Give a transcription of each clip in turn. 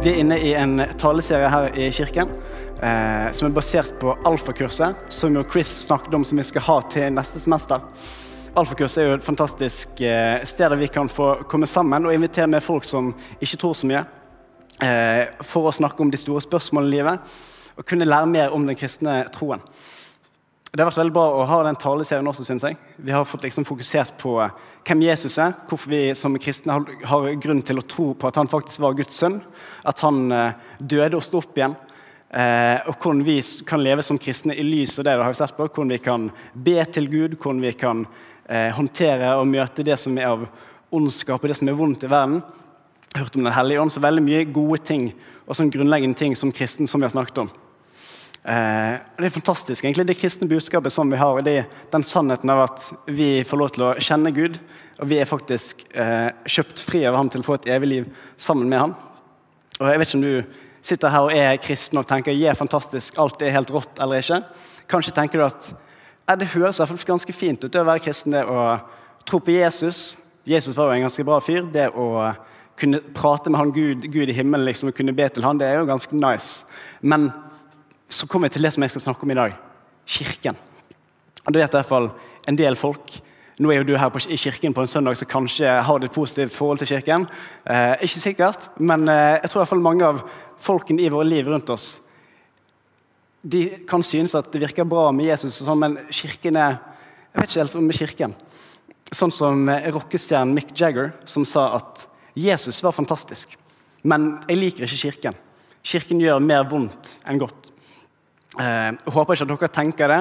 Vi er inne i en taleserie her i kirken eh, som er basert på alfakurset, som jo Chris snakket om som vi skal ha til neste semester. Alfakurs er jo et fantastisk eh, sted der vi kan få komme sammen og invitere med folk som ikke tror så mye, eh, for å snakke om de store spørsmålene i livet og kunne lære mer om den kristne troen. Det har vært veldig bra å ha den taleserien også, synes jeg. Vi har fått liksom fokusert på hvem Jesus er, hvorfor vi som kristne har, grunn til å tro på at han faktisk var Guds sønn, at han eh, døde og sto opp igjen. Eh, og hvordan vi kan leve som kristne i lys av det, det har vi sett på, hvordan vi kan be til Gud, hvordan vi kan eh, håndtere og møte det som er av ondskap og det som er vondt i verden. Jeg har hørt om Den hellige ånd, så veldig mye gode ting og sånn grunnleggende ting som kristen som vi har snakket om. Eh, det er fantastisk, egentlig, det kristne budskapet som vi har. det er Den sannheten av at vi får lov til å kjenne Gud, og vi er faktisk eh, kjøpt fri av ham til å få et evig liv sammen med ham. Og Jeg vet ikke om du sitter her og er kristen og tenker «Jeg er fantastisk, alt er helt rått eller ikke. Kanskje tenker du at eh, det høres ganske fint ut det å være kristen, det å tro på Jesus. Jesus var jo en ganske bra fyr. Det å kunne prate med han Gud, Gud i himmelen liksom, og kunne be til han, det er jo ganske nice. Men så kommer jeg til det som jeg skal snakke om i dag. Kirken. Og Det vet i hvert fall en del folk. Nå er jo du her på, i kirken på en søndag, så kanskje har et positivt forhold til kirken. Eh, ikke sikkert, men eh, jeg tror i hvert fall mange av folkene i våre liv rundt oss de kan synes at det virker bra med Jesus, sånn, men kirken er Jeg vet ikke helt om med kirken. Sånn som eh, rockestjernen Mick Jagger, som sa at Jesus var fantastisk, men jeg liker ikke kirken. Kirken gjør mer vondt enn godt. Jeg eh, håper ikke at dere tenker det.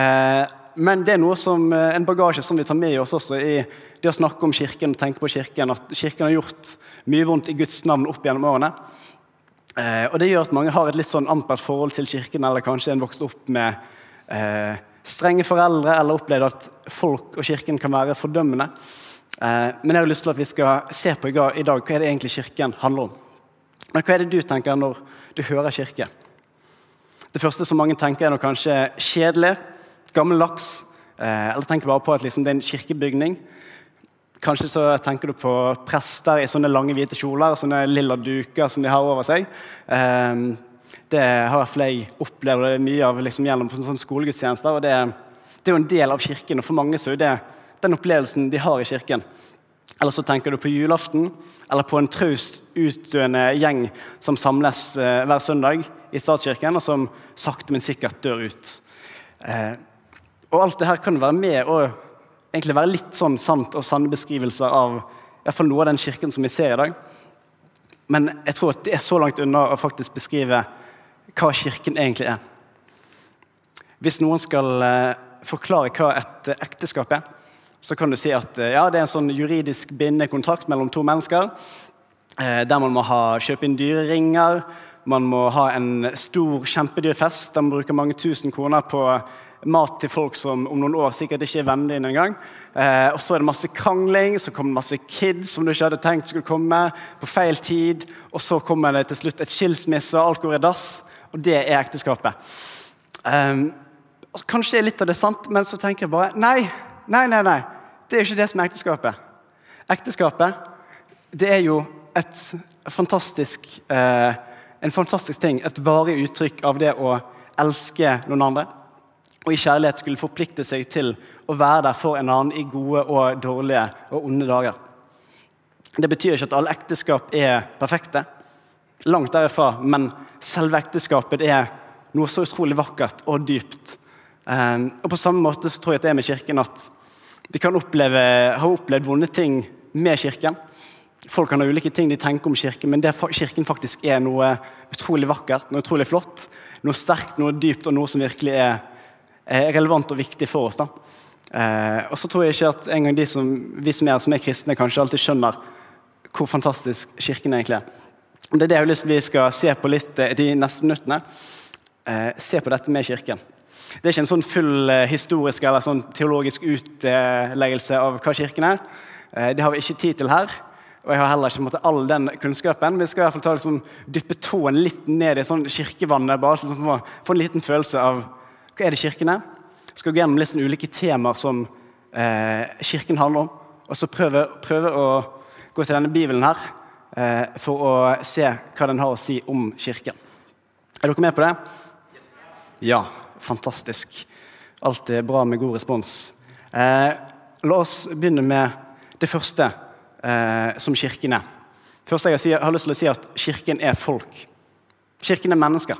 Eh, men det er noe som, eh, en bagasje som vi tar med oss også i det å snakke om Kirken og tenke på Kirken. At Kirken har gjort mye vondt i Guds navn opp gjennom årene. Og Det gjør at mange har et litt sånn ampert forhold til Kirken, eller kanskje en vokst opp med strenge foreldre, eller opplevd at folk og Kirken kan være fordømmende. Men jeg har lyst til at vi skal se på i dag hva er det egentlig Kirken handler om. Men hva er det du tenker når du hører kirke? Det første som mange tenker, er noe kanskje kjedelig, gammeldags. Eh, eller tenker bare på at liksom, det er en kirkebygning. Kanskje så tenker du på prester i sånne lange hvite kjoler og sånne lilla duker som de har over seg. Eh, det har i hvert fall jeg opplevd mye av liksom, gjennom sånne skolegudstjenester. og det, det, er jo en del av kirken, og for mange så er det den opplevelsen de har i kirken. Eller så tenker du på julaften, eller på en traust, utdøende gjeng som samles eh, hver søndag i statskirken, og som sakte, men sikkert dør ut. Eh, og alt det her kan være med og egentlig være litt sånn sant og sanne beskrivelser av i hvert fall noe av den kirken som vi ser i dag. Men jeg tror at det er så langt unna å faktisk beskrive hva kirken egentlig er. Hvis noen skal eh, forklare hva et ekteskap er, så kan du si at eh, ja, det er en sånn juridisk bindende kontrakt mellom to mennesker. Eh, der man må ha, kjøpe inn dyre ringer, man må ha en stor, kjempedyr fest der man bruker mange tusen kroner på mat til folk som om noen år sikkert ikke er vennene dine engang. Eh, og så er det masse krangling, så kommer det masse kids som du ikke hadde tenkt skulle komme, på feil tid. Og så kommer det til slutt et skilsmisse, alt går i dass. Og det er ekteskapet. Um, kanskje litt av det sant, men så tenker jeg bare nei, nei, nei. nei. Det er ikke det som er ekteskapet. Ekteskapet det er jo fantastisk eh, en fantastisk ting, et varig uttrykk av det å elske noen andre. Og i kjærlighet skulle forplikte seg til å være der for en annen i gode og dårlige og onde dager. Det betyr ikke at alle ekteskap er perfekte. Langt derifra. Men selve ekteskapet er noe så utrolig vakkert og dypt. Eh, og På samme måte så tror jeg at det er med Kirken at vi kan oppleve, ha opplevd vonde ting med Kirken. Folk kan ha ulike ting de tenker om Kirken, men det Kirken faktisk er noe utrolig vakkert, noe utrolig flott, noe sterkt, noe dypt, og noe som virkelig er, relevant og viktig for oss. da. Eh, og så tror jeg ikke at en gang de som, vi som er, som er kristne, kanskje alltid skjønner hvor fantastisk Kirken egentlig er. Det er det jeg har lyst til vi skal se på litt eh, de neste minuttene. Eh, se på dette med Kirken. Det er ikke en sånn full eh, historisk eller sånn teologisk utleggelse av hva Kirken er. Eh, det har vi ikke tid til her. Og jeg har heller ikke måte, all den kunnskapen. Vi skal i hvert fall ta, liksom, dyppe tåen litt ned i sånn kirkevannet bare liksom, for å få en liten følelse av hva er det kirken er. Vi skal gå gjennom litt sånn ulike temaer som eh, kirken handler om. Og så prøve, prøve, å gå til denne bibelen her eh, for å se hva den har å si om kirken. Er dere med på det? Ja, fantastisk. Alt er bra med god respons. Eh, la oss begynne med det første eh, som kirken er. Først jeg har lyst til å si at Kirken er folk. Kirken er mennesker.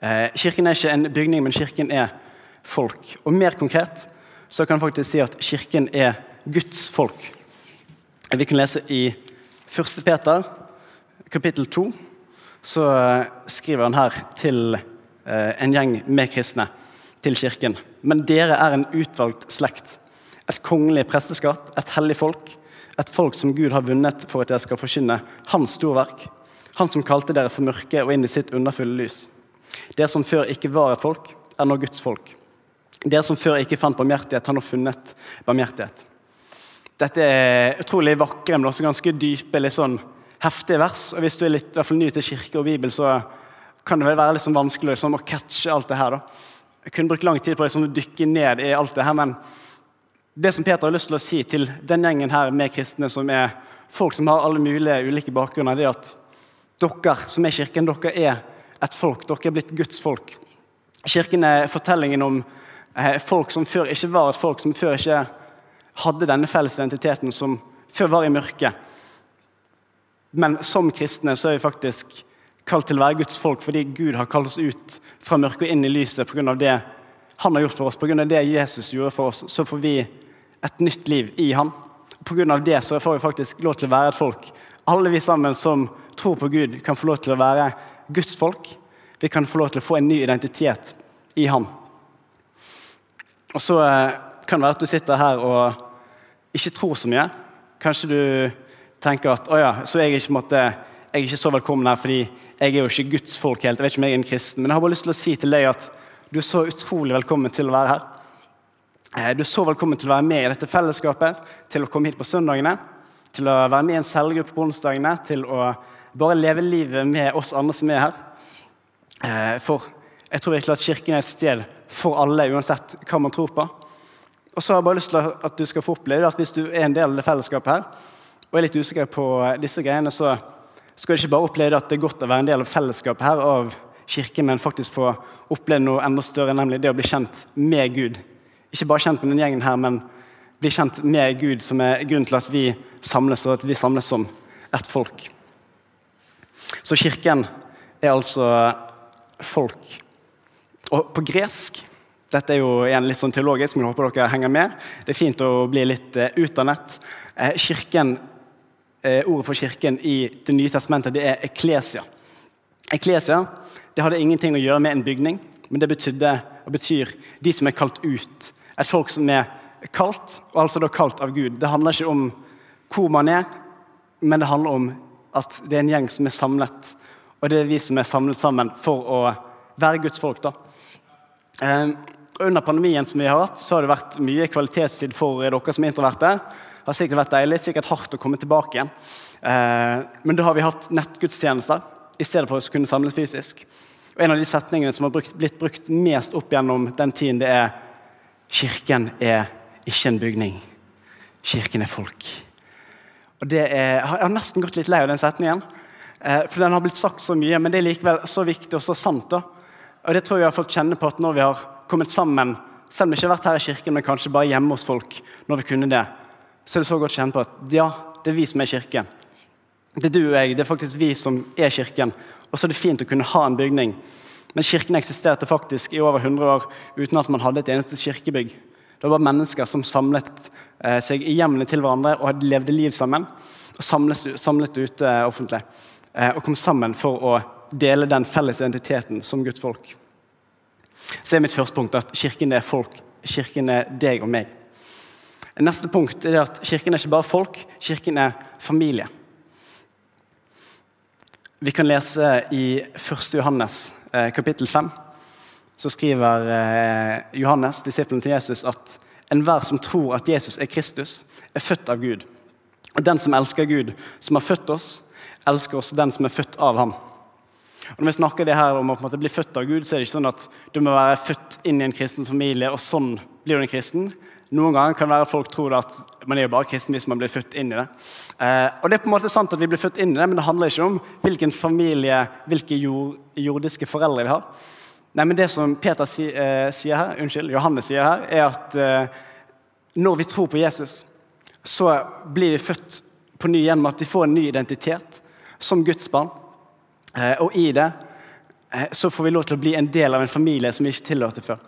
Eh, kirken er ikke en bygning, men kirken er folk. Og mer konkret så kan jeg faktisk si at kirken er Guds folk. Vi kan lese i 1. Peter, kapittel 2, så eh, skriver han her til en gjeng med kristne, til kirken. Men dere er en utvalgt slekt, et kongelig presteskap, et hellig folk, et folk som Gud har vunnet for at dere skal forkynne hans storverk, han som kalte dere for mørke og inn i sitt underfulle lys. Dere som før ikke var et folk, er nå Guds folk. Dere som før ikke fant barmhjertighet, har nå funnet barmhjertighet. Dette er utrolig vakre, men også ganske dype, litt sånn heftige vers. Og Hvis du er litt i hvert fall ny til kirke og bibel, så kan det vel være litt sånn vanskelig liksom, å catche alt det her. da. Jeg kunne brukt lang tid på liksom, å dykke ned i alt det her, men det som Peter har lyst til å si til den gjengen her med kristne, som er folk som har alle mulige ulike bakgrunner, det er at dere som er kirken, dere er et folk. Dere er blitt Guds folk. Kirken er fortellingen om eh, folk som før ikke var et folk, som før ikke hadde denne felles identiteten, som før var i mørket. Men som kristne så er vi faktisk kalt til å være Guds folk fordi Gud har kalt oss ut fra mørket og inn i lyset pga. det han har gjort for oss. Pga. det Jesus gjorde for oss, så får vi et nytt liv i han. Pga. det så får vi faktisk lov til å være et folk. Alle vi sammen som tror på Gud, kan få lov til å være Guds folk. Vi kan få lov til å få en ny identitet i Han. Og så eh, kan det være at du sitter her og ikke tror så mye. Kanskje du tenker at å ja, så jeg ikke, måtte, jeg er ikke så velkommen her fordi jeg er jo ikke Guds folk helt. Jeg vet ikke om jeg er en kristen. Men jeg har bare lyst til å si til deg at du er så utrolig velkommen til å være her. Eh, du er så velkommen til å være med i dette fellesskapet, til å komme hit på søndagene, til å være med i en cellegruppe på onsdagene, til å bare leve livet med oss andre som er her. Eh, for jeg tror virkelig at Kirken er et sted for alle, uansett hva man tror på. Og så har jeg bare lyst til at du skal få oppleve at hvis du er en del av det fellesskapet her, og er litt usikker på disse greiene, så skal ikke bare oppleve at det er godt å være en del av fellesskapet her av kirken, men faktisk få oppleve noe enda større, nemlig det å bli kjent med Gud. Ikke bare kjent med denne gjengen her, men bli kjent med Gud, som er grunnen til at vi samles, og at vi samles som ett folk. Så kirken er altså folk. Og på gresk Dette er jo igjen litt sånn teologisk, men jeg håper dere henger med. Det er fint å bli litt uh, utdannet. Uh, kirken, ordet for kirken i Det nye testamentet det er eklesia. Eklesia det hadde ingenting å gjøre med en bygning, men det betydde, betyr de som er kalt ut. Et folk som er kalt, og altså da kalt av Gud. Det handler ikke om hvor man er, men det handler om at det er en gjeng som er samlet. Og det er vi som er samlet sammen for å være Guds folk. da. Eh, under pandemien som vi har hatt, så har det vært mye kvalitetstid for dere som er introverte. Har sikkert vært deilig, sikkert hardt å komme tilbake igjen. Eh, men da har vi hatt nettgudstjenester i stedet for å kunne samles fysisk. Og En av de setningene som har brukt, blitt brukt mest opp gjennom den tiden, det er Kirken er ikke en bygning. Kirken er folk. Og det er, Jeg har nesten gått litt lei av den setningen. Eh, for den har blitt sagt så mye, men det er likevel så viktig og så sant. da. Og det tror jeg vi har fått kjenne på at når vi har kommet sammen, selv om vi ikke har vært her i kirken, men kanskje bare hjemme hos folk, når vi kunne det, så er det så godt kjent på at ja, det er vi som er kirken. Det er du og jeg, det er faktisk vi som er kirken. Og så er det fint å kunne ha en bygning. Men kirken eksisterte faktisk i over 100 år uten at man hadde et eneste kirkebygg. Det var mennesker som samlet eh, seg i hjemmene til hverandre og levde liv sammen. Og samlet, samlet ute offentlig. Eh, og kom sammen for å dele den felles identiteten som Guds folk. Så det er mitt første punkt, at kirken er folk. Kirken er deg og meg. Neste punkt er at kirken er ikke bare folk, kirken er familie. Vi kan lese i 1. Johannes eh, kapittel 5 så skriver eh, Johannes, disippelen til Jesus, at enhver som tror at Jesus er Kristus, er født av Gud. Og den som elsker Gud, som har født oss, elsker også den som er født av ham. Og når vi snakker det her om å bli født av Gud, så er det ikke sånn at du må være født inn i en kristen familie, og sånn blir du en kristen. Noen ganger kan det være at folk tror at man er jo bare kristen hvis man blir født inn i det. Eh, og det er på en måte sant at vi blir født inn i det, men det handler ikke om hvilken familie, hvilke jord, jordiske foreldre vi har. Nei, men Det som Peter si, eh, sier her, unnskyld, Johannes sier her, er at eh, når vi tror på Jesus, så blir vi født på ny gjennom at vi får en ny identitet som Guds barn. Eh, og i det eh, så får vi lov til å bli en del av en familie som vi ikke tilhørte før.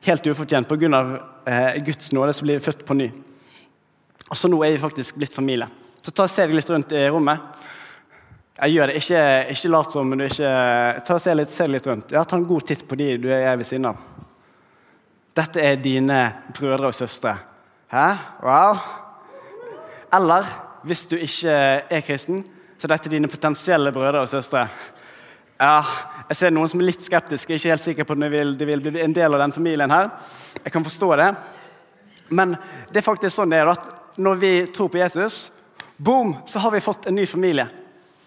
Helt ufortjent. Pga. Eh, Guds nåde så blir født på ny. Og så nå er vi faktisk blitt familie. Så ta og se deg litt rundt i rommet. Jeg gjør det. Ikke, ikke lat som du ikke Ta og se litt, se litt rundt. Ja, Ta en god titt på de du er ved siden av. Dette er dine brødre og søstre. Hæ? Wow. Eller hvis du ikke er kristen, så dette er dine potensielle brødre og søstre. Ja, jeg ser noen som er litt skeptiske, ikke helt sikker på om de vil, de vil bli en del av den familien. her. Jeg kan forstå det. Men det er faktisk sånn det er at når vi tror på Jesus, boom, så har vi fått en ny familie.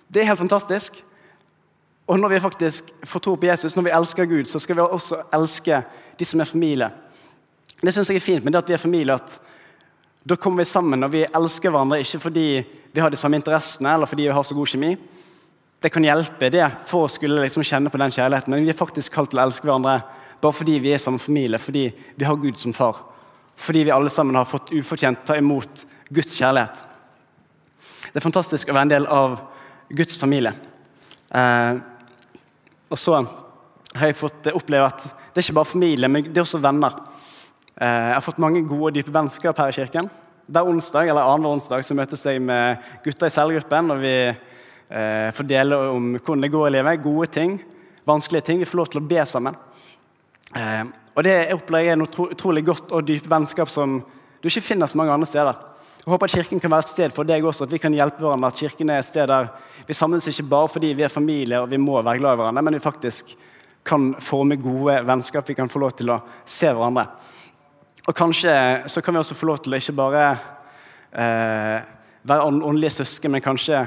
Det er helt fantastisk. Og når vi faktisk får tro på Jesus, når vi elsker Gud, så skal vi også elske de som er familie. Det syns jeg er fint med det at vi er familie. at Da kommer vi sammen og vi elsker hverandre ikke fordi vi har de samme interessene eller fordi vi har så god kjemi. Det kan hjelpe det for å skulle liksom kjenne på den kjærligheten. Men vi er faktisk kalt til å elske hverandre bare fordi vi er samme familie, fordi vi har Gud som far. Fordi vi alle sammen har fått ufortjent ta imot Guds kjærlighet. Det er fantastisk å være en del av Guds familie. Eh, og så har jeg fått oppleve at det er ikke bare familie, men det er også venner. Eh, jeg har fått mange gode og dype vennskap her i kirken. Hver onsdag eller annenhver onsdag så møtes jeg med gutta i cellegruppen. og vi eh, får dele om hvordan det går i livet. Gode ting, vanskelige ting. Vi får lov til å be sammen. Eh, og Det opplever jeg er noe utrolig godt og dype vennskap som du ikke finner så mange andre steder. Jeg håper at Kirken kan være et sted for deg også, at vi kan hjelpe hverandre. At Kirken er et sted der vi samles ikke bare fordi vi er familie og vi må være glad i hverandre, men vi faktisk kan forme gode vennskap. Vi kan få lov til å se hverandre. Og kanskje så kan vi også få lov til å ikke bare eh, være åndelige søsken, men kanskje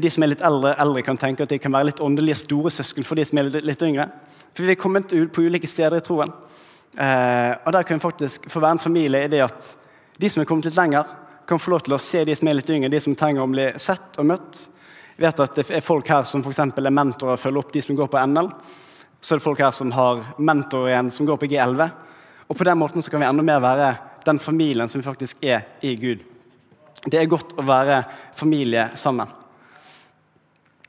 de som er litt eldre, eldre, kan tenke at de kan være litt åndelige store søsken for de som er litt, yngre. For vi er kommet ut på ulike steder i troen. Eh, og der kan vi faktisk få være en familie i det at de som er kommet litt lenger, kan få lov til å se de som er litt yngre, de som trenger å bli sett og møtt. Jeg vet at Det er folk her som for er mentorer og følger opp de som går på NL. Så er det folk her som har mentorer igjen som går på G11. Og på den måten så kan vi enda mer være den familien som vi faktisk er i Gud. Det er godt å være familie sammen.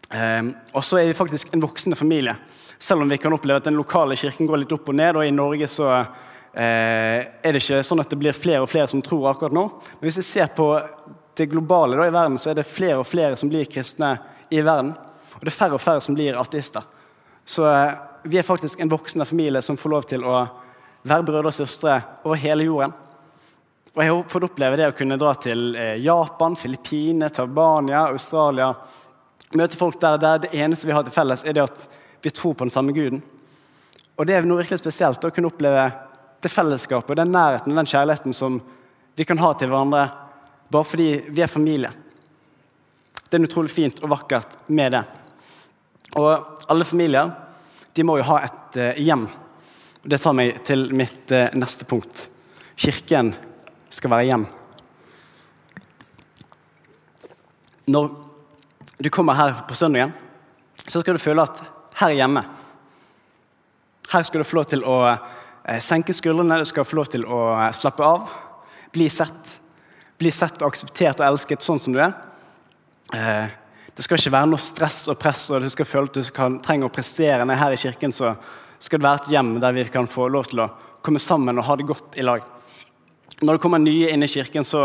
Um, og så er vi faktisk en voksende familie. Selv om vi kan oppleve at den lokale kirken går litt opp og ned. Og i Norge så Eh, er det ikke sånn at det blir flere og flere som tror akkurat nå. Men hvis vi ser på det globale da, i verden, så er det flere og flere som blir kristne i verden. Og det er færre og færre som blir ateister. Så eh, vi er faktisk en voksende familie som får lov til å være brødre og søstre over hele jorden. Og jeg har fått oppleve det å kunne dra til eh, Japan, Filippinene, Tarbania, Australia. Møte folk der, der det eneste vi har til felles, er det at vi tror på den samme guden. Og det er noe virkelig spesielt å kunne oppleve det fellesskapet, den nærheten og den kjærligheten som vi kan ha til hverandre bare fordi vi er familie. Det er utrolig fint og vakkert med det. Og alle familier de må jo ha et uh, hjem. Det tar meg til mitt uh, neste punkt. Kirken skal være hjem. Når du kommer her på søndagen, så skal du føle at her er hjemme. Her skal du få lov til å Eh, senke skuldrene, du skal få lov til å eh, slappe av. Bli sett. Bli sett og akseptert og elsket sånn som du er. Eh, det skal ikke være noe stress og press, og du skal føle at du kan, trenger å prestere. Når her i kirken så skal det være et hjem der vi kan få lov til å komme sammen og ha det godt i lag. Når det kommer nye inn i kirken, så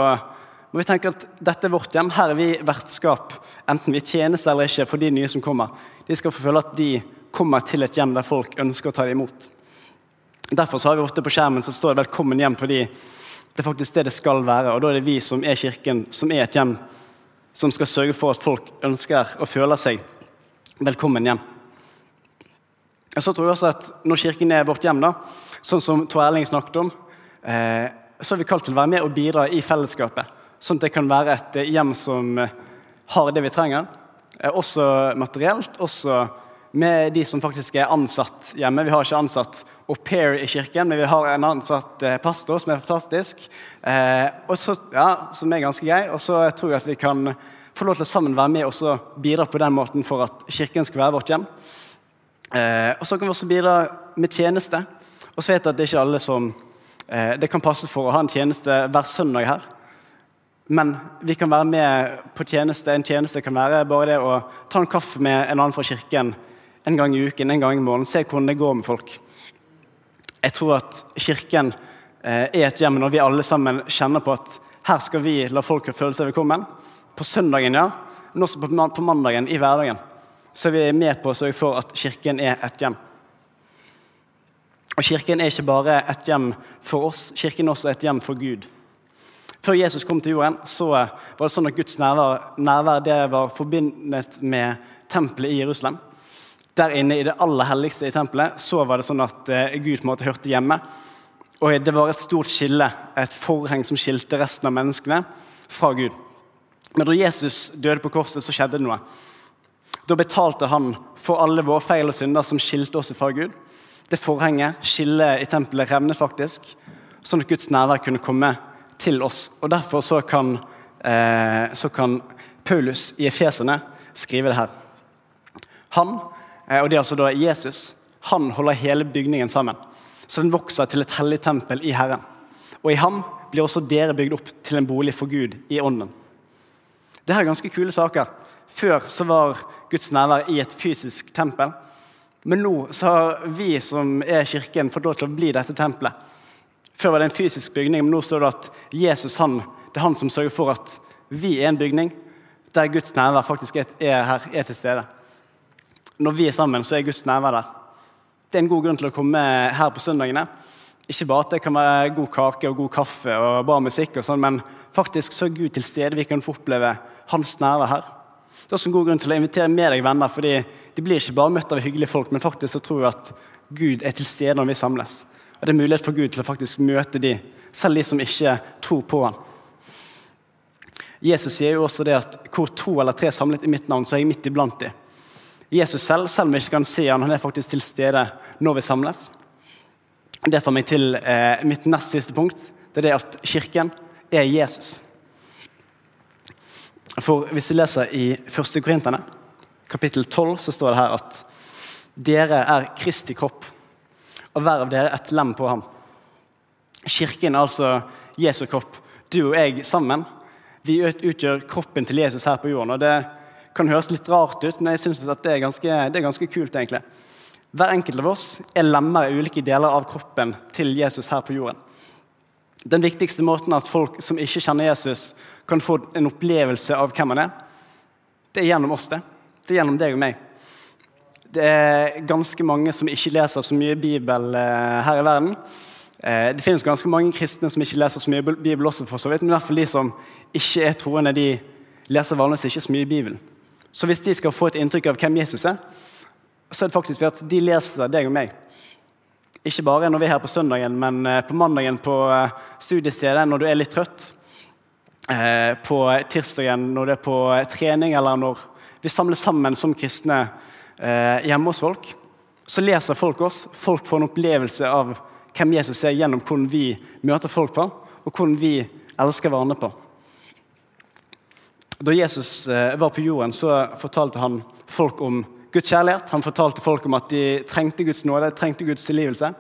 må vi tenke at dette er vårt hjem. Her er vi vertskap, enten vi tjenes eller ikke, for de nye som kommer. De skal få føle at de kommer til et hjem der folk ønsker å ta dem imot. Derfor har vi ofte på skjermen så står det 'Velkommen hjem', fordi det er faktisk det det skal være. Og da er det vi som er kirken, som er et hjem, som skal sørge for at folk ønsker og føler seg velkommen hjem. Jeg så tror jeg også at Når kirken er vårt hjem, da, sånn som Tor Erling snakket om, eh, så er vi kalt til å være med og bidra i fellesskapet. Sånn at det kan være et eh, hjem som eh, har det vi trenger. Også materielt, også med de som faktisk er ansatt hjemme. Vi har ikke ansatt au pair i kirken, men vi har en ansatt eh, pastor som er fantastisk. Eh, og ja, som er ganske grei. Og så tror jeg at vi kan få lov til å sammen være med og bidra på den måten for at kirken skal være vårt hjem. Eh, og så kan vi også bidra med tjeneste. Og så vet jeg at det er ikke alle som eh, Det kan passe for å ha en tjeneste hver søndag her. Men vi kan være med på tjeneste. En tjeneste kan være bare det å ta en kaffe med en annen fra kirken en gang i uken, en gang i måneden. Se hvordan det går med folk. Jeg tror at Kirken eh, er et hjem når vi alle sammen kjenner på at her skal vi la folk føle seg velkommen. På søndagen, ja, men også på mandagen i hverdagen. Så vi er med på å sørge for at Kirken er et hjem. Og Kirken er ikke bare et hjem for oss, Kirken er også et hjem for Gud. Før Jesus kom til jorden, så var det sånn at Guds nærvær, nærvær det var forbindet med tempelet i Jerusalem der inne i det aller helligste i tempelet så var det sånn at eh, Gud på en måte hørte hjemme. Og det var et stort skille, et forheng som skilte resten av menneskene fra Gud. Men da Jesus døde på korset, så skjedde det noe. Da betalte han for alle våre feil og synder som skilte oss fra Gud. Det forhenget, skillet i tempelet, revnet faktisk, sånn at Guds nærvær kunne komme til oss. Og Derfor så kan, eh, så kan Paulus i Efesene skrive det her. Han Eh, og det er altså da Jesus. Han holder hele bygningen sammen. Så den vokser til et hellig tempel i Herren. Og i ham blir også dere bygd opp til en bolig for Gud i ånden. Det her er ganske kule saker. Før så var Guds nærvær i et fysisk tempel. Men nå så har vi som er kirken, fått lov til å bli dette tempelet. Før var det en fysisk bygning, men nå står det at Jesus han, det er han som sørger for at vi er en bygning der Guds nærvær faktisk er her, er til stede når vi er sammen, så er Guds nærvær der. Det er en god grunn til å komme her på søndagene. Ikke bare at det kan være god kake og god kaffe og bra musikk, og sånn, men faktisk så er Gud til stede. Vi kan få oppleve hans nærvær her. Det er også en god grunn til å invitere med deg venner, fordi de blir ikke bare møtt av hyggelige folk, men faktisk så tror jeg at Gud er til stede når vi samles. Og det er mulighet for Gud til å faktisk møte de, selv de som ikke tror på han. Jesus sier jo også det at hvor to eller tre samlet i mitt navn, så er jeg midt iblant dem. Jesus selv, selv om vi ikke kan se han, han er faktisk til stede når vi samles. Det tar meg til eh, mitt nest siste punkt. Det er det at kirken er Jesus. For Hvis vi leser i 1. Korinterne, kapittel 12, så står det her at dere er Kristi kropp, og hver av dere et lem på ham. Kirken er altså Jesu kropp. Du og jeg sammen. Vi utgjør kroppen til Jesus her på jorden. og det kan høres litt rart ut, men jeg synes at det er, ganske, det er ganske kult. egentlig. Hver enkelt av oss er lemmer i ulike deler av kroppen til Jesus her på jorden. Den viktigste måten at folk som ikke kjenner Jesus, kan få en opplevelse av hvem han er, det er gjennom oss. Det Det er gjennom deg og meg. Det er ganske mange som ikke leser så mye Bibel eh, her i verden. Eh, det finnes ganske mange kristne som ikke leser så mye Bibel også, for så vidt, men i hvert fall de som ikke er troende, de leser vanligvis ikke så mye Bibel. Så hvis de skal få et inntrykk av hvem Jesus er, så er det faktisk ved at de leser deg og meg. Ikke bare når vi er her på søndagen, men eh, på mandagen på studiestedet når du er litt trøtt. På tirsdagen når du er på trening, eller når vi samles sammen som kristne hjemme hos folk. Så leser folk oss. Folk får en opplevelse av hvem Jesus er, gjennom hvordan vi møter folk på, og hvordan vi elsker hverandre på. Da Jesus eh, var på jorden, så fortalte han folk om Guds kjærlighet. Han fortalte folk om at de trengte Guds nåde, trengte Guds tilgivelse.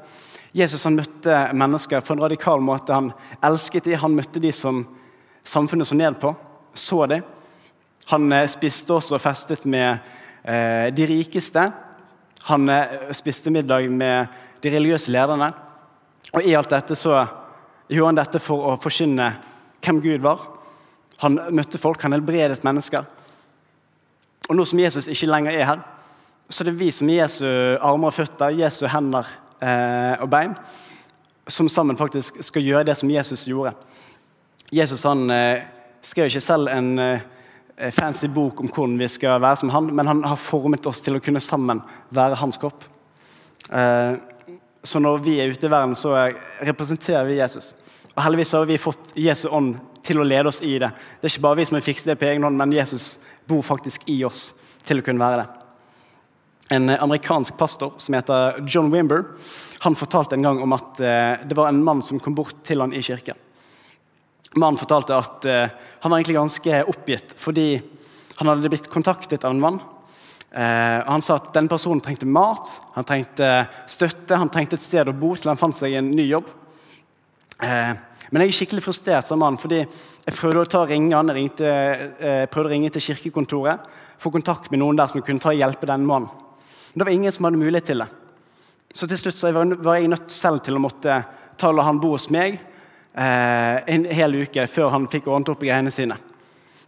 Jesus han møtte mennesker på en radikal måte. Han elsket dem, han møtte de som samfunnet så ned på, så dem. Han eh, spiste også og festet med eh, de rikeste. Han spiste middag med de religiøse lederne. Og i alt dette så gjorde han dette for å forkynne hvem Gud var. Han møtte folk, han helbredet mennesker. Og nå som Jesus ikke lenger er her, så er det vi som er Jesu armer og føtter, Jesu hender eh, og bein, som sammen faktisk skal gjøre det som Jesus gjorde. Jesus han eh, skrev ikke selv en eh, fancy bok om hvordan vi skal være som han, men han har formet oss til å kunne sammen være hans kropp. Eh, så når vi er ute i verden, så representerer vi Jesus. Og heldigvis har vi fått Jesu ånd til å lede oss i det. Det er ikke bare vi som har fikset det på egen hånd, men Jesus bor faktisk i oss til å kunne være det. En amerikansk pastor som heter John Wimber, han fortalte en gang om at eh, det var en mann som kom bort til han i kirken. Mannen fortalte at eh, han var egentlig ganske oppgitt fordi han hadde blitt kontaktet av en mann. Eh, han sa at denne personen trengte mat, han trengte støtte, han trengte et sted å bo til han fant seg en ny jobb. Men jeg er skikkelig frustrert som mann, fordi jeg prøvde å ta ringe, han ringte, prøvde å ringe til kirkekontoret, få kontakt med noen der som kunne ta og hjelpe denne mannen. Men det var ingen som hadde mulighet til det. Så til slutt så var jeg nødt selv til å måtte ta og la han bo hos meg eh, en hel uke før han fikk ordnet opp i greiene sine.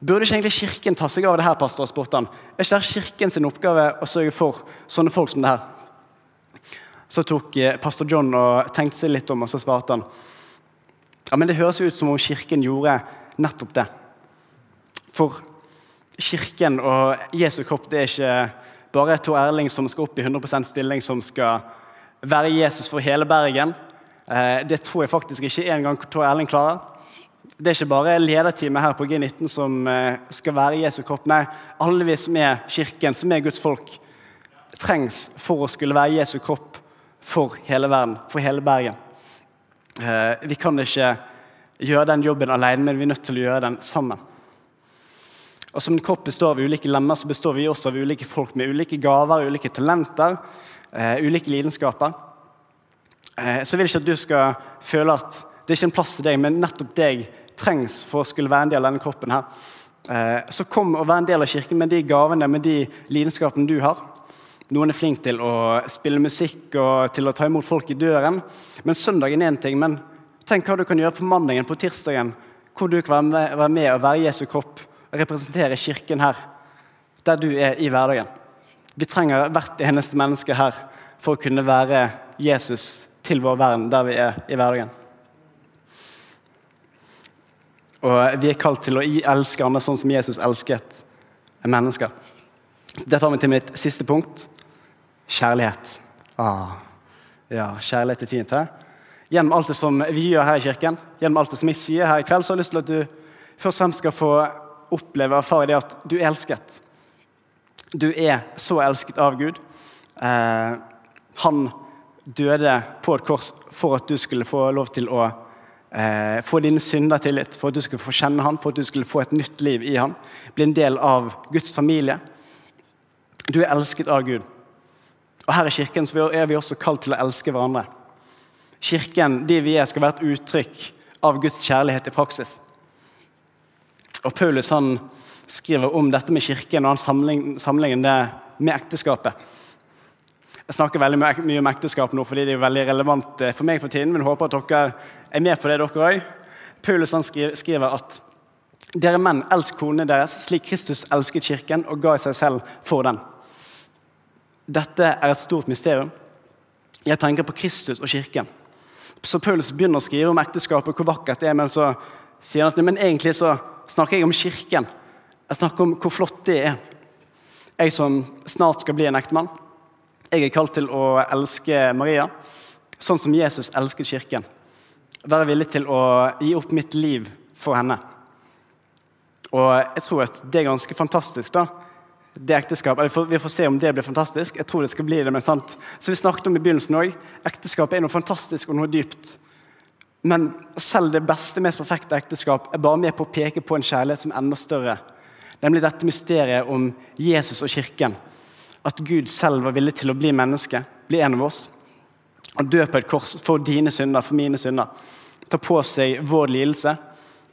Burde ikke egentlig Kirken ta seg av det her, pastor? spurte han. Er ikke det Kirken sin oppgave å sørge for sånne folk som det her? Så tok eh, pastor John og tenkte seg litt om, og så svarte han ja, men det høres ut som om Kirken gjorde nettopp det. For Kirken og Jesu kropp det er ikke bare Tor Erling som skal opp i 100% stilling, som skal være Jesus for hele Bergen. Eh, det tror jeg faktisk ikke engang Tor Erling klarer. Det er ikke bare lederteamet her på G19 som eh, skal være Jesu kropp. Nei, alle vi som er kirken, som er Guds folk, trengs for å skulle være Jesu kropp for hele verden, for hele Bergen. Eh, vi kan ikke gjøre den jobben alene, men vi er nødt til å gjøre den sammen. Og Som en kropp består av ulike lemmer, så består vi også av ulike folk med ulike gaver, ulike talenter, ulike lidenskaper. Uh, så jeg vil ikke at du skal føle at det er ikke en plass til deg, men nettopp deg trengs for å skulle være en del av denne kroppen. her. Uh, så kom og vær en del av kirken med de gavene, med de lidenskapene du har. Noen er flink til å spille musikk og til å ta imot folk i døren. Men søndagen er én ting. Men tenk hva du kan gjøre på mandagen, på tirsdagen, hvor du kan være med og være Jesu kropp representere Kirken her, der du er i hverdagen. Vi trenger hvert eneste menneske her for å kunne være Jesus til vår verden der vi er i hverdagen. Og vi er kalt til å elske andre sånn som Jesus elsket mennesker. Det tar meg til mitt siste punkt kjærlighet. Ah, ja, kjærlighet er fint. He? Gjennom alt det som vi gjør her i kirken, gjennom alt det som jeg sier her i kveld, så har jeg lyst til at du først og fremst skal få oppleve og erfare det at du er elsket. Du er så elsket av Gud. Eh, han døde på et kors for at du skulle få lov til å eh, få dine synder tilgitt, for at du skulle få kjenne han, for at du skulle få et nytt liv i han, bli en del av Guds familie. Du er elsket av Gud. Og Her i kirken er vi også kalt til å elske hverandre. Kirken, de vi er, skal være et uttrykk av Guds kjærlighet i praksis. Og Paulus han skriver om dette med kirken og han sammenligner det med ekteskapet. Jeg snakker veldig mye om ekteskap nå fordi det er veldig relevant eh, for meg for tiden, men håper at dere er med på det, dere òg. Paulus skriver at dere menn, elsk konene deres slik Kristus elsket kirken og ga seg selv for den. Dette er et stort mysterium. Jeg tenker på Kristus og kirken. Så Paulus begynner å skrive om ekteskapet, hvor vakkert det er, men så sier han at men egentlig så snakker jeg om kirken. Jeg snakker om hvor flott det er. Jeg som snart skal bli en ektemann. Jeg er kalt til å elske Maria sånn som Jesus elsket kirken. Være villig til å gi opp mitt liv for henne. Og jeg tror at det er ganske fantastisk. da. Det ekteskap, Vi får se om det blir fantastisk. Jeg tror det skal bli det, men sant. Så vi snakket om i begynnelsen også, Ekteskapet er noe fantastisk og noe dypt. Men selv det beste, mest perfekte ekteskap er bare med på å peke på en kjærlighet som er enda større. Nemlig dette mysteriet om Jesus og kirken. At Gud selv var villig til å bli menneske, bli en av oss. Og dø på et kors for dine synder, for mine synder. Ta på seg vår lidelse,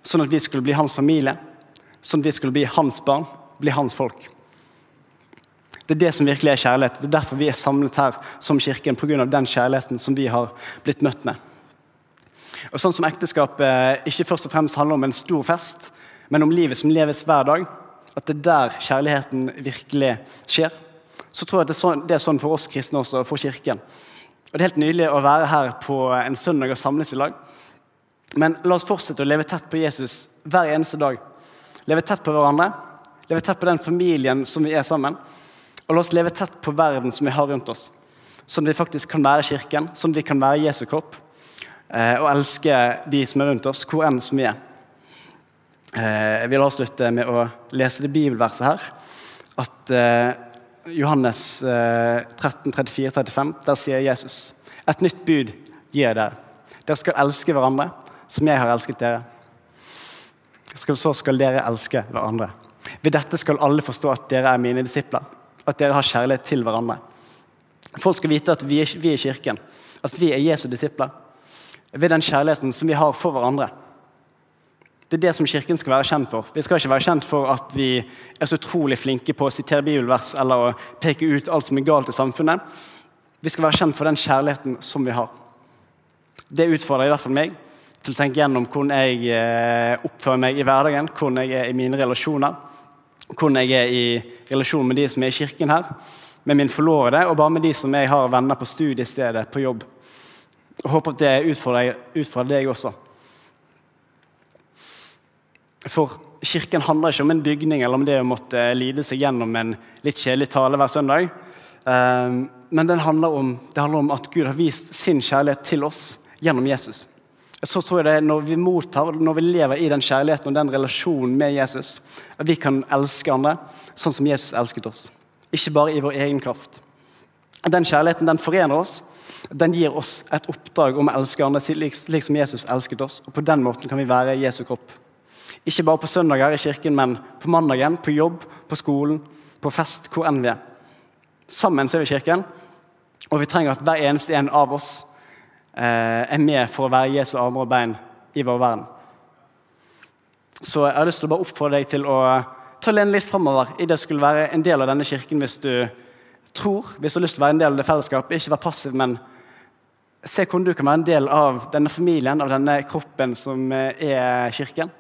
sånn at vi skulle bli hans familie. Sånn at vi skulle bli hans barn, bli hans folk. Det er det som virkelig er kjærlighet. Det er derfor vi er samlet her som kirken, pga. den kjærligheten som vi har blitt møtt med. Og sånn som ekteskapet ikke først og fremst handler om en stor fest, men om livet som leves hver dag, at det er der kjærligheten virkelig skjer, så tror jeg det er sånn, det er sånn for oss kristne også, for Kirken. Og Det er helt nydelig å være her på en søndag og samles i lag. Men la oss fortsette å leve tett på Jesus hver eneste dag. Leve tett på hverandre, leve tett på den familien som vi er sammen. Og la oss leve tett på verden som vi har rundt oss. Sånn at vi faktisk kan være Kirken, sånn at vi kan være Jesu kropp. Eh, og elske de som er rundt oss, hvor enn som vi er. Eh, jeg vil avslutte med å lese det bibelverset her. At eh, Johannes eh, 13, 34-35, der sier Jesus et nytt bud gir jeg dere. Dere skal elske hverandre som jeg har elsket dere. Så skal dere elske hverandre. Ved dette skal alle forstå at dere er mine disipler, at dere har kjærlighet til hverandre. Folk skal vite at vi er, vi er kirken, at vi er Jesu disipler. Ved den kjærligheten som vi har for hverandre. Det er det som Kirken skal være kjent for. Vi skal ikke være kjent for at vi er så utrolig flinke på å sitere bibelvers eller å peke ut alt som er galt i samfunnet. Vi skal være kjent for den kjærligheten som vi har. Det utfordrer i hvert fall meg til å tenke gjennom hvordan jeg eh, oppfører meg i hverdagen, hvordan jeg er i mine relasjoner, hvordan jeg er i relasjon med de som er i kirken her, med min forlovede og bare med de som jeg har venner på studiestedet, på jobb. Jeg håper at det utfordrer, utfordrer deg også. For Kirken handler ikke om en bygning eller om det å måtte lide seg gjennom en litt kjedelig tale hver søndag. Ehm, men handler om, det handler om at Gud har vist sin kjærlighet til oss gjennom Jesus. Så tror jeg det er Når vi mottar, når vi lever i den kjærligheten og den relasjonen med Jesus, at vi kan elske andre sånn som Jesus elsket oss. Ikke bare i vår egen kraft. Den kjærligheten den forener oss. Den gir oss et oppdrag om å elske andre slik som Jesus elsket oss. og På den måten kan vi være Jesu kropp. Ikke bare på søndager i kirken, men på mandagen, på jobb, på skolen, på fest, hvor enn vi er. Sammen så er vi kirken, og vi trenger at hver eneste en av oss eh, er med for å være Jesu armer og bein i vår verden. Så jeg har lyst til å bare oppfordre deg til å ta lene litt framover i det å skulle være en del av denne kirken hvis du tror, hvis du har lyst til å være en del av det fellesskapet. Ikke være passiv, men se hvordan du kan være en del av denne familien, av denne kroppen som er kirken.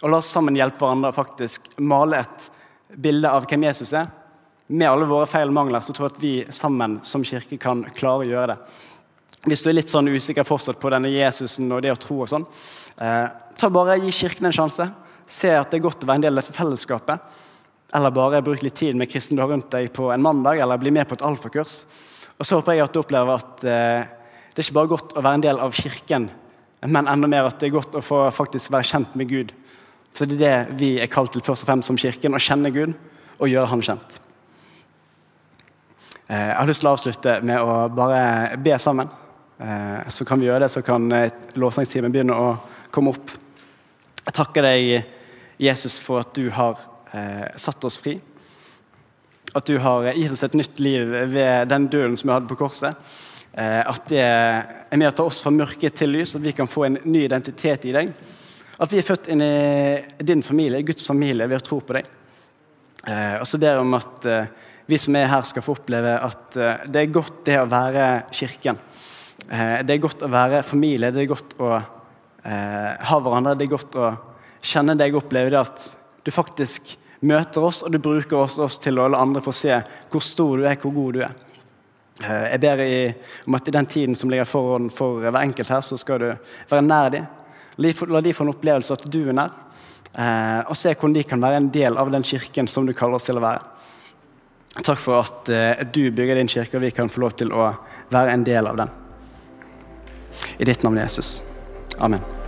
Og la oss sammen hjelpe hverandre faktisk male et bilde av hvem Jesus er. Med alle våre feil og mangler så tror jeg at vi sammen som kirke kan klare å gjøre det. Hvis du er litt sånn usikker fortsatt på denne Jesusen og det å tro og sånn, eh, ta bare Gi Kirken en sjanse. Se at det er godt å være en del av dette fellesskapet. Eller bare bruke litt tid med kristne du har rundt deg på en mandag, eller bli med på et alfakurs. Og så håper jeg at du opplever at eh, det er ikke bare godt å være en del av Kirken, men enda mer at det er godt å få faktisk være kjent med Gud. For det er det vi er kalt til først og fremst som kirken, å kjenne Gud og gjøre Han kjent. Eh, jeg har lyst til å avslutte med å bare be sammen. Eh, så kan vi gjøre det, så kan lovsangstimen begynne å komme opp. Jeg takker deg, Jesus, for at du har eh, satt oss fri. At du har gitt oss et nytt liv ved den døden som vi hadde på korset. At det er med å ta oss fra mørke til lys, at vi kan få en ny identitet i deg. At vi er født inn i din familie, Guds familie, ved å tro på deg. Eh, og så ber jeg om at eh, vi som er her, skal få oppleve at eh, det er godt det å være kirken. Det er godt å være familie, det er godt å ha hverandre. Det er godt å kjenne deg og oppleve det at du faktisk møter oss, og du bruker oss, oss til å la andre få se hvor stor du er, hvor god du er. Jeg ber om at i den tiden som ligger foran for hver enkelt her, så skal du være nær dem. La de få en opplevelse at du er nær, eh, og se hvordan de kan være en del av den kirken som du kaller oss til å være. Takk for at eh, du bygger din kirke, og vi kan få lov til å være en del av den. I ditt navn, Jesus. Amen.